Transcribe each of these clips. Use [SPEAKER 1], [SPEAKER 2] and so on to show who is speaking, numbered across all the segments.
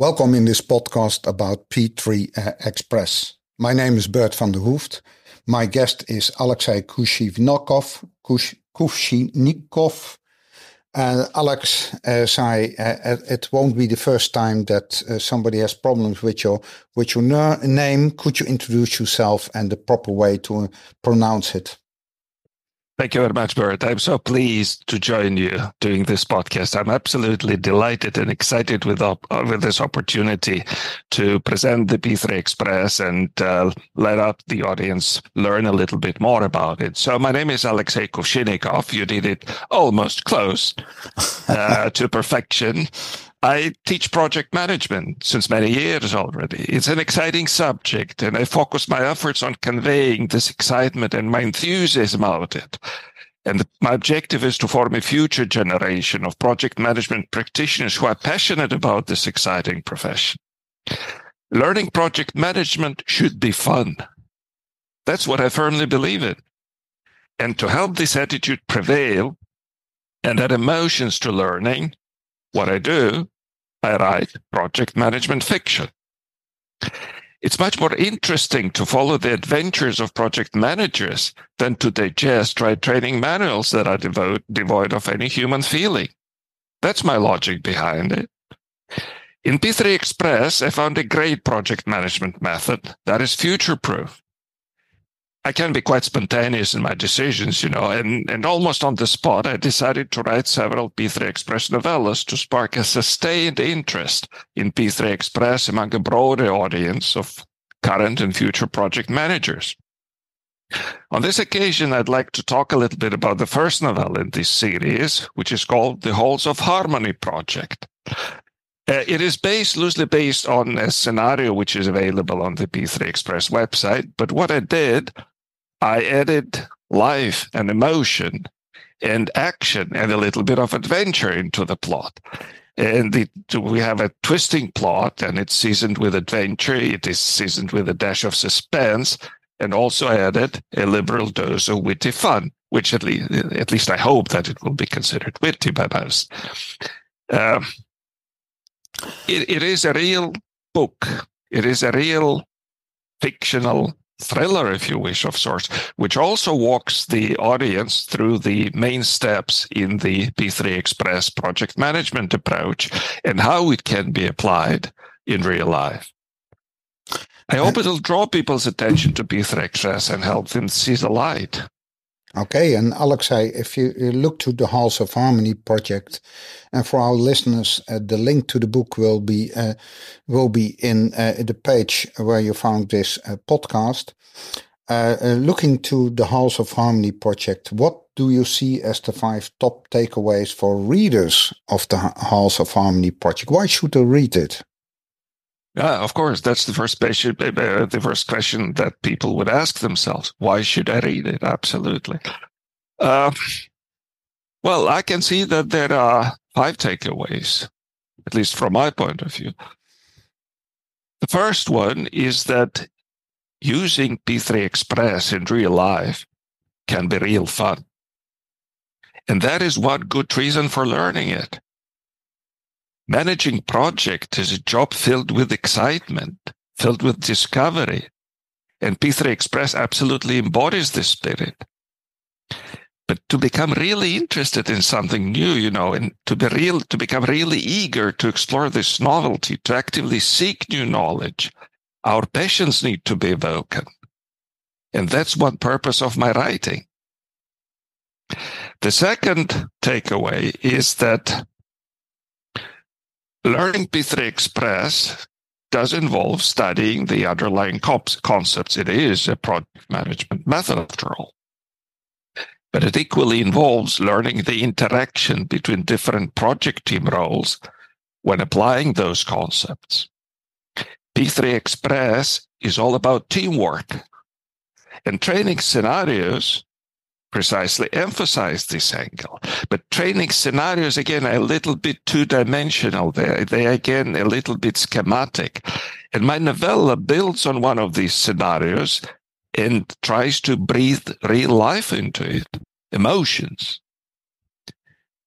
[SPEAKER 1] Welcome in this podcast about P3 uh, Express. My name is Bert van der Hoeft. My guest is Alexei Kushivnikov. Kush. Uh, Alex, as I, uh, it won't be the first time that uh, somebody has problems with your with your name. Could you introduce yourself and the proper way to pronounce it?
[SPEAKER 2] Thank you very much, Bert. I'm so pleased to join you doing this podcast. I'm absolutely delighted and excited with uh, with this opportunity to present the P3 Express and uh, let up the audience learn a little bit more about it. So my name is Alexei Kuvshinnikov. You did it almost close uh, to perfection. I teach project management since many years already. It's an exciting subject, and I focus my efforts on conveying this excitement and my enthusiasm about it. And my objective is to form a future generation of project management practitioners who are passionate about this exciting profession. Learning project management should be fun. That's what I firmly believe in. And to help this attitude prevail and add emotions to learning, what I do, I write project management fiction. It's much more interesting to follow the adventures of project managers than to digest right training manuals that are devoid, devoid of any human feeling. That's my logic behind it. In P3 Express, I found a great project management method that is future proof. I can be quite spontaneous in my decisions, you know, and, and almost on the spot, I decided to write several P3 Express novellas to spark a sustained interest in P3 Express among a broader audience of current and future project managers. On this occasion, I'd like to talk a little bit about the first novel in this series, which is called The Halls of Harmony Project. Uh, it is based loosely based on a scenario which is available on the P3 Express website. But what I did I added life and emotion and action and a little bit of adventure into the plot. And we have a twisting plot and it's seasoned with adventure. It is seasoned with a dash of suspense and also added a liberal dose of witty fun, which at least, at least I hope that it will be considered witty by most. Uh, it, it is a real book. It is a real fictional thriller, if you wish, of sorts, which also walks the audience through the main steps in the P3 Express project management approach and how it can be applied in real life. I hope uh, it'll draw people's attention to P3 Express and help them see the light.
[SPEAKER 1] Okay, and Alexei, if you, you, look to the Halls of Harmony project, and for our listeners, uh, the link to the book will be uh, will be in uh, the page where you found this uh, podcast. Uh, uh, looking to the Halls of Harmony project, what do you see as the five top takeaways for readers of the Halls of Harmony project? Why should they read it?
[SPEAKER 2] Yeah, of course. That's the first question, uh, the first question that people would ask themselves. Why should I read it? Absolutely. Uh, well, I can see that there are five takeaways, at least from my point of view. The first one is that using P3 Express in real life can be real fun. And that is one good reason for learning it. Managing project is a job filled with excitement, filled with discovery. And P3 Express absolutely embodies this spirit. But to become really interested in something new, you know, and to be real, to become really eager to explore this novelty, to actively seek new knowledge, our passions need to be awoken. And that's one purpose of my writing. The second takeaway is that Learning P3 Express does involve studying the underlying concepts. It is a project management method after all. But it equally involves learning the interaction between different project team roles when applying those concepts. P3 Express is all about teamwork. And training scenarios precisely emphasize this angle. But training scenarios, again, are a little bit two dimensional. They, they again, a little bit schematic. And my novella builds on one of these scenarios and tries to breathe real life into it, emotions.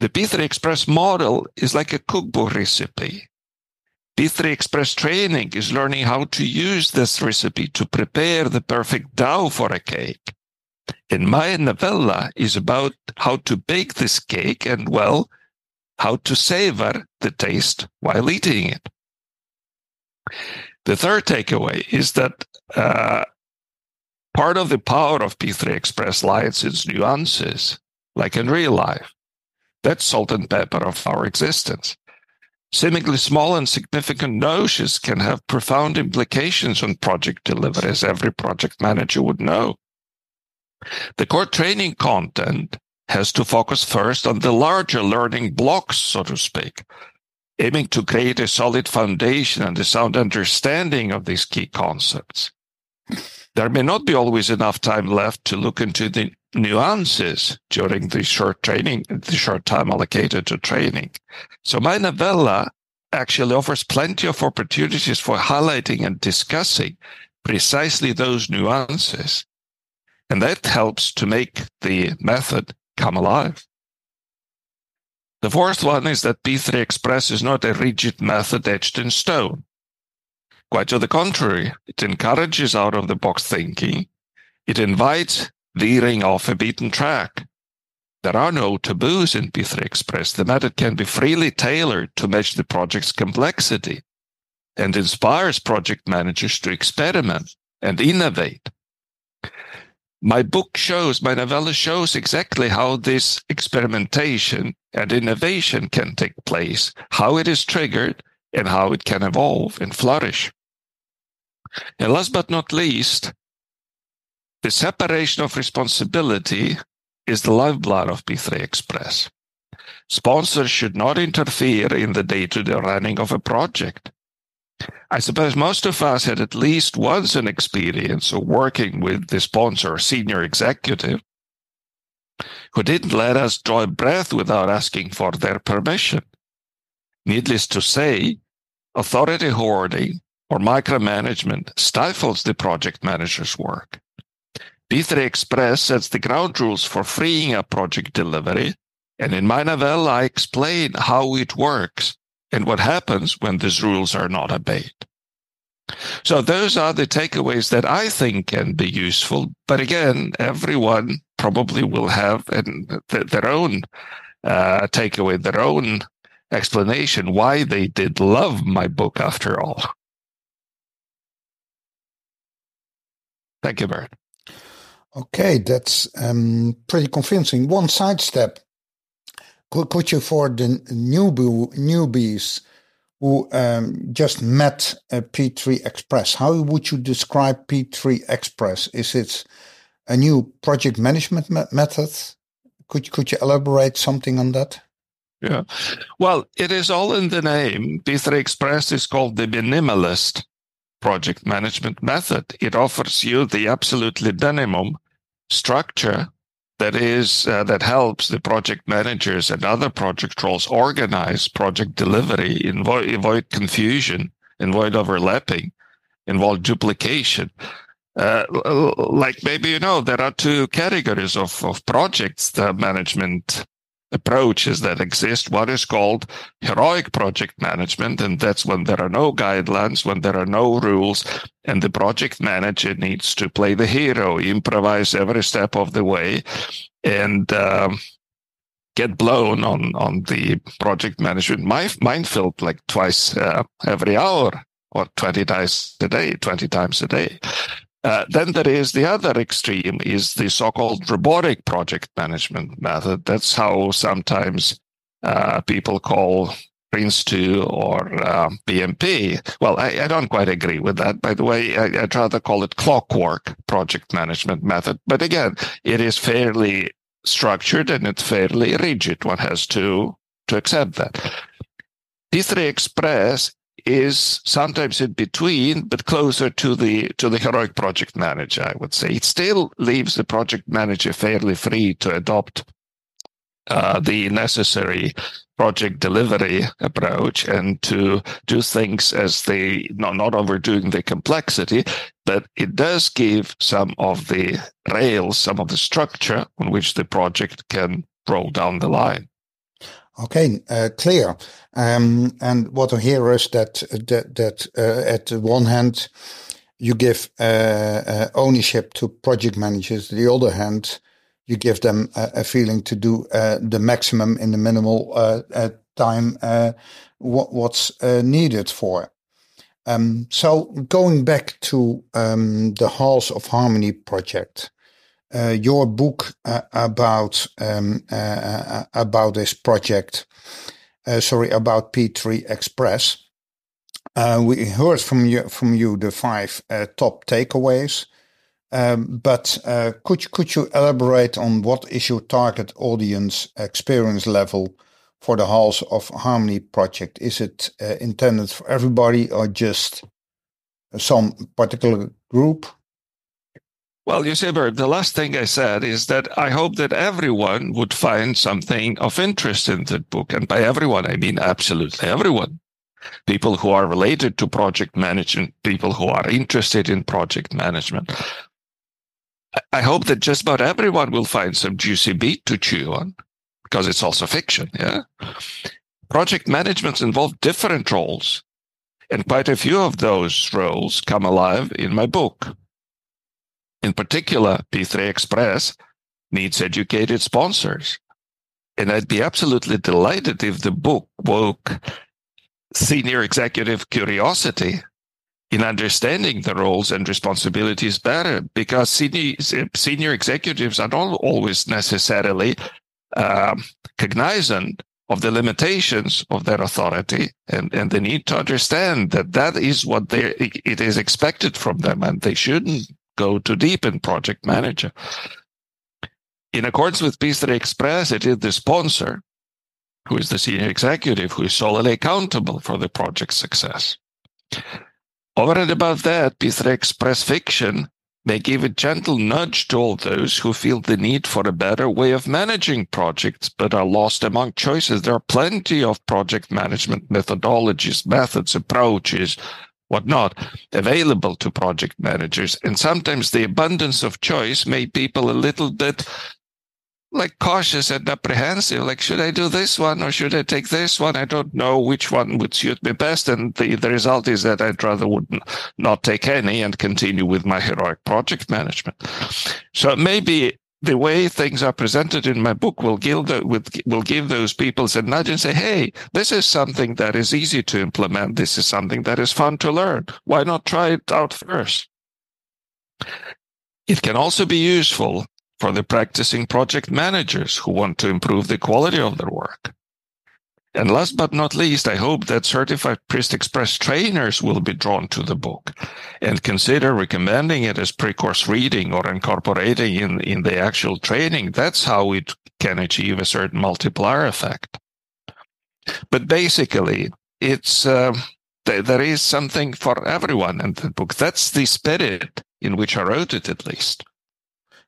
[SPEAKER 2] The P3 Express model is like a cookbook recipe. P3 Express training is learning how to use this recipe to prepare the perfect dough for a cake. And my novella is about how to bake this cake and, well, how to savor the taste while eating it. The third takeaway is that uh, part of the power of P3 Express lies in its nuances, like in real life. That's salt and pepper of our existence. Seemingly small and significant notions can have profound implications on project delivery, as every project manager would know. The core training content has to focus first on the larger learning blocks, so to speak, aiming to create a solid foundation and a sound understanding of these key concepts. There may not be always enough time left to look into the nuances during the short training, the short time allocated to training. So my novella actually offers plenty of opportunities for highlighting and discussing precisely those nuances. And that helps to make the method come alive. The fourth one is that P3 Express is not a rigid method etched in stone. Quite to the contrary, it encourages out of the box thinking. It invites veering off a beaten track. There are no taboos in P3 Express. The method can be freely tailored to match the project's complexity and inspires project managers to experiment and innovate. My book shows, my novella shows exactly how this experimentation and innovation can take place, how it is triggered, and how it can evolve and flourish. And last but not least, the separation of responsibility is the lifeblood of P3 Express. Sponsors should not interfere in the day to day running of a project. I suppose most of us had at least once an experience of working with the sponsor or senior executive who didn't let us draw a breath without asking for their permission. Needless to say, authority hoarding or micromanagement stifles the project manager's work. P3 Express sets the ground rules for freeing up project delivery, and in my novella, I explain how it works and what happens when these rules are not obeyed. So those are the takeaways that I think can be useful. But again, everyone probably will have an, their own uh, takeaway, their own explanation why they did love my book after all. Thank you, Bert.
[SPEAKER 1] Okay, that's um, pretty convincing. One sidestep. Could, could you, for the newbie, newbies who um, just met a P3 Express, how would you describe P3 Express? Is it a new project management me method? Could, could you elaborate something on that?
[SPEAKER 2] Yeah. Well, it is all in the name. P3 Express is called the minimalist project management method. It offers you the absolutely minimum structure that is uh, that helps the project managers and other project roles organize project delivery, avoid, avoid confusion, avoid overlapping, avoid duplication. Uh, like maybe you know there are two categories of, of projects the management approaches that exist. One is called heroic project management, and that's when there are no guidelines, when there are no rules, and the project manager needs to play the hero, improvise every step of the way, and um, get blown on on the project management minefield like twice uh, every hour or 20 times a day 20 times a day uh, then there is the other extreme is the so-called robotic project management method. That's how sometimes uh, people call Prince2 or uh, PMP. Well, I, I, don't quite agree with that. By the way, I, would rather call it clockwork project management method. But again, it is fairly structured and it's fairly rigid. One has to, to accept that. P3 Express is sometimes in between, but closer to the to the heroic project manager. I would say it still leaves the project manager fairly free to adopt uh, the necessary project delivery approach and to do things as they not, not overdoing the complexity, but it does give some of the rails, some of the structure on which the project can roll down the line.
[SPEAKER 1] Okay, uh, clear. Um, and what I hear is that that that uh, at the one hand, you give uh, uh ownership to project managers. The other hand, you give them a, a feeling to do uh, the maximum in the minimal uh, time what, what's needed for. Um, so going back to um, the Halls of Harmony project, uh, your book uh, about um, uh, uh about this project, uh, sorry, about P3 Express. Uh, we heard from you from you the five top takeaways, um, but could could you elaborate on what is your target audience experience level for the Halls of Harmony project? Is it intended for everybody or just some particular group?
[SPEAKER 2] Well, you see, Bert, the last thing I said is that I hope that everyone would find something of interest in that book. And by everyone, I mean absolutely everyone. People who are related to project management, people who are interested in project management. I hope that just about everyone will find some juicy beat to chew on because it's also fiction. Yeah. Project management involves different roles. And quite a few of those roles come alive in my book. In particular, P3 Express needs educated sponsors. And I'd be absolutely delighted if the book woke senior executive curiosity in understanding the roles and responsibilities better because senior, senior executives are not always necessarily um, cognizant of the limitations of their authority and, and they need to understand that that is what they it is expected from them and they shouldn't go too deep in project manager. In accordance with P3 Express, it is the sponsor who is the senior executive who is solely accountable for the project's success. Over and above that, P3 Express fiction may give a gentle nudge to all those who feel the need for a better way of managing projects but are lost among choices. There are plenty of project management methodologies, methods, approaches, whatnot available to project managers. And sometimes the abundance of choice made people a little bit like cautious and apprehensive. Like, should I do this one or should I take this one? I don't know which one would suit me best. And the, the result is that I'd rather would not take any and continue with my heroic project management. So maybe the way things are presented in my book will give, the, will give those people a nudge and say, hey, this is something that is easy to implement. This is something that is fun to learn. Why not try it out first? It can also be useful for the practicing project managers who want to improve the quality of their work. And last but not least, I hope that certified P3 Express trainers will be drawn to the book and consider recommending it as pre-course reading or incorporating in, in the actual training. That's how it can achieve a certain multiplier effect. But basically, it's uh, th- there is something for everyone in the book. That's the spirit in which I wrote it, at least.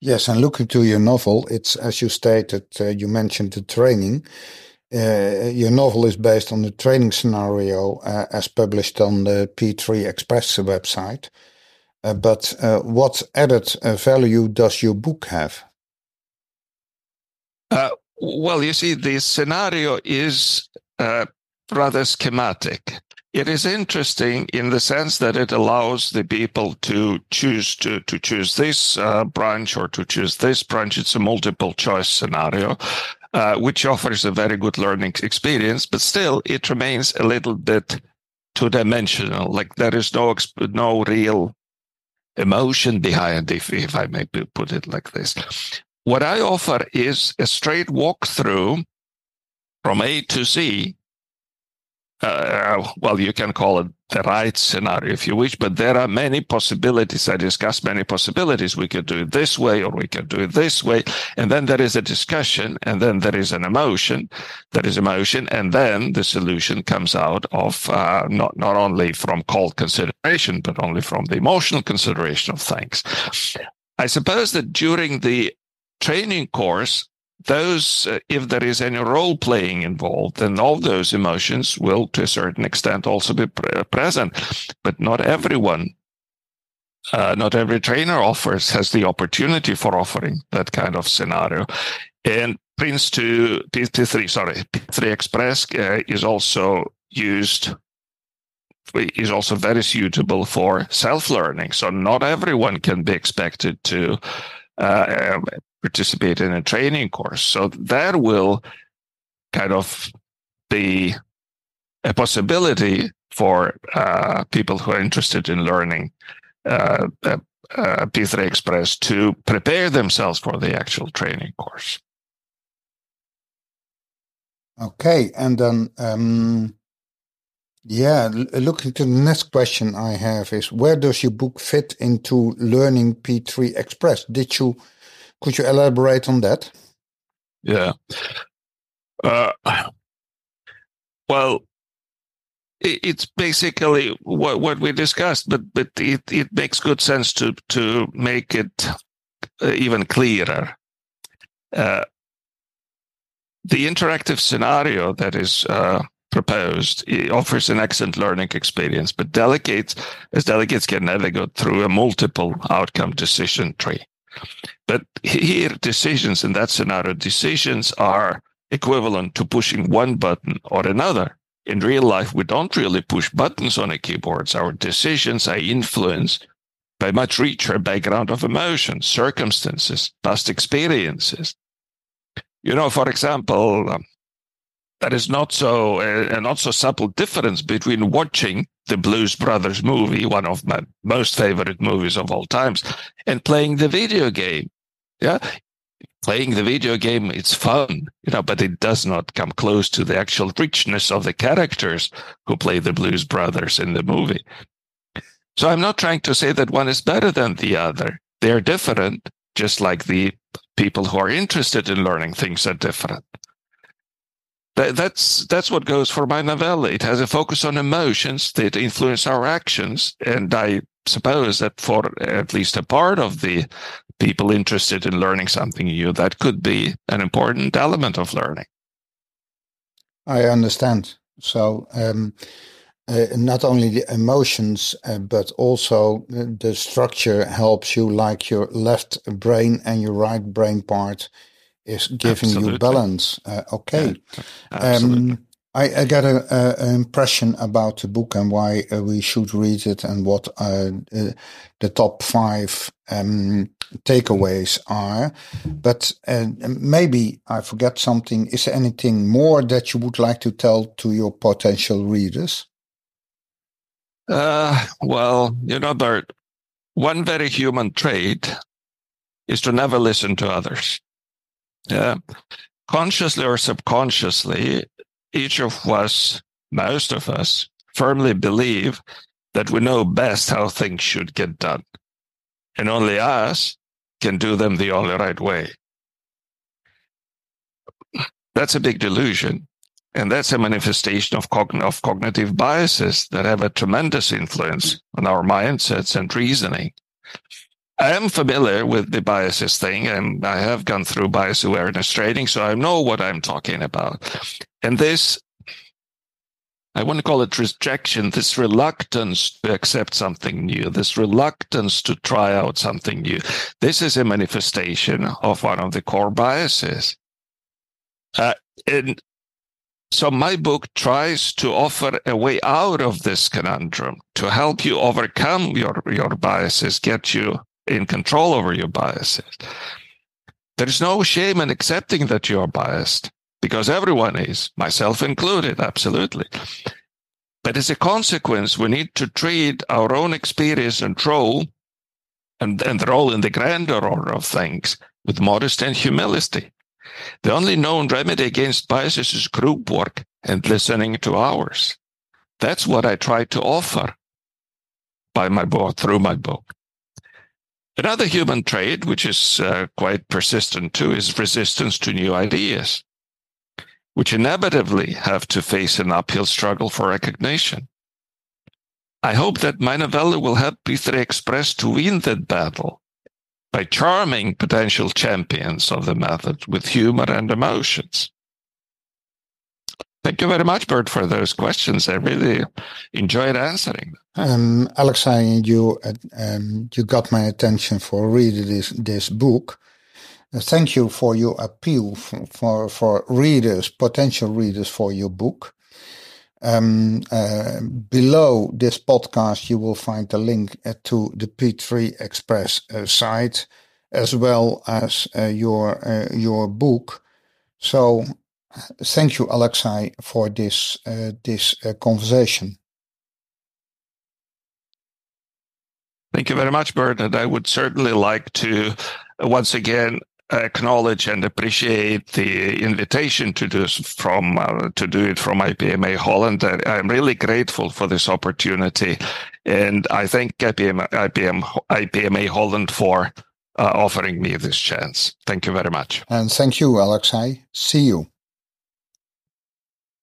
[SPEAKER 1] Yes, and looking to your novel, it's as you stated, uh, you mentioned the training uh, your novel is based on the training scenario uh, as published on the P3 Express website. Uh, but uh, what added uh, value does your book have?
[SPEAKER 2] Uh, well, you see, the scenario is rather schematic. It is interesting in the sense that it allows the people to choose to, to choose this branch or to choose this branch. It's a multiple choice scenario uh, which offers a very good learning experience, but still it remains a little bit two dimensional. Like there is no no real emotion behind, if if I may put it like this. What I offer is a straight walkthrough from A to Z uh, well, you can call it the right scenario if you wish, but there are many possibilities. I discussed many possibilities. We could do it this way or we could do it this way. And then there is a discussion and then there is an emotion. There is emotion. And then the solution comes out of uh, not, not only from cold consideration, but only from the emotional consideration of things. I suppose that during the training course, those, uh, if there is any role playing involved, then all those emotions will, to a certain extent, also be pre- present. But not everyone, uh, not every trainer offers has the opportunity for offering that kind of scenario. And Prince 2, P3, sorry, P3 Express uh, is also used is also very suitable for self-learning. So not everyone can be expected to uh, um, participate in a training course. So that will kind of be a possibility for uh, people who are interested in learning uh, uh, uh P3 Express to prepare themselves for the actual training course.
[SPEAKER 1] Okay, and then um, yeah, looking to the next question I have is where does your book fit into learning P3 Express? Did you could you elaborate on that?
[SPEAKER 2] Yeah. Uh, well, it's basically what what we discussed, but but it, it makes good sense to to make it uh, even clearer. Uh, the interactive scenario that is uh, proposed offers an excellent learning experience, but delegates as delegates can navigate through a multiple outcome decision tree. But here, decisions in that scenario, decisions are equivalent to pushing one button or another. In real life, we don't really push buttons on a keyboard. Our decisions are influenced by much richer background of emotions, circumstances, past experiences. You know, for example, um, there is not so uh, a not so subtle difference between watching the Blues Brothers movie, one of my most favorite movies of all times, and playing the video game. Yeah, playing the video game it's fun, you know, but it does not come close to the actual richness of the characters who play the Blues Brothers in the movie. So I'm not trying to say that one is better than the other. They're different, just like the people who are interested in learning things are different. That, that's that's what goes for my novella. It has a focus on emotions that influence our actions, and I suppose that for at least a part of the people interested in learning something new, that could be an important element of learning.
[SPEAKER 1] I understand. So. Um, uh, not only the emotions, uh, but also the structure helps you, like your left brain and your right brain part is giving Absolutely. you balance. Uh, okay. Yeah, um, I, I got an impression about the book and why uh, we should read it and what uh, the top five um, takeaways are. But uh, maybe I forget something. Is there anything more that you would like to tell to your potential readers?
[SPEAKER 2] Uh, well, you know, Bert, one very human trait is to never listen to others. Yeah. Consciously or subconsciously, each of us, most of us, firmly believe that we know best how things should get done. And only us can do them the only right way. That's a big delusion. And that's a manifestation of, cogn- of cognitive biases that have a tremendous influence on our mindsets and reasoning. I am familiar with the biases thing, and I have gone through bias awareness training, so I know what I'm talking about. And this, I want to call it rejection, this reluctance to accept something new, this reluctance to try out something new. This is a manifestation of one of the core biases. Uh, and so my book tries to offer a way out of this conundrum to help you overcome your, your biases, get you in control over your biases. There's no shame in accepting that you're biased because everyone is, myself included, absolutely. But as a consequence, we need to treat our own experience and role and, and role in the grander order of things with modesty and humility. The only known remedy against biases is group work and listening to ours. That's what I try to offer by my book, through my book. Another human trait, which is uh, quite persistent too, is resistance to new ideas, which inevitably have to face an uphill struggle for recognition. I hope that my novella will help P3 Express to win that battle by charming potential champions of the method with humor and emotions. Thank you very much, Bert, for those questions. I really enjoyed answering
[SPEAKER 1] them. Um, Alexei, you uh, um, you got my attention for reading this this book, Uh, thank you for your appeal for, for, for readers, potential readers for your book. Um, uh, below this podcast, you will find the link uh, to the P3 Express site as well as your your book. So, thank you, Alexei, for this this conversation.
[SPEAKER 2] Thank you very much, Bert. And I would certainly like to once again acknowledge and appreciate the invitation to do from uh, to do it from IPMA Holland. I'm really grateful for this opportunity, and I thank IPM, IPM, IPMA Holland for uh, offering me this chance. Thank you very much.
[SPEAKER 1] And thank you, Alexei. See you.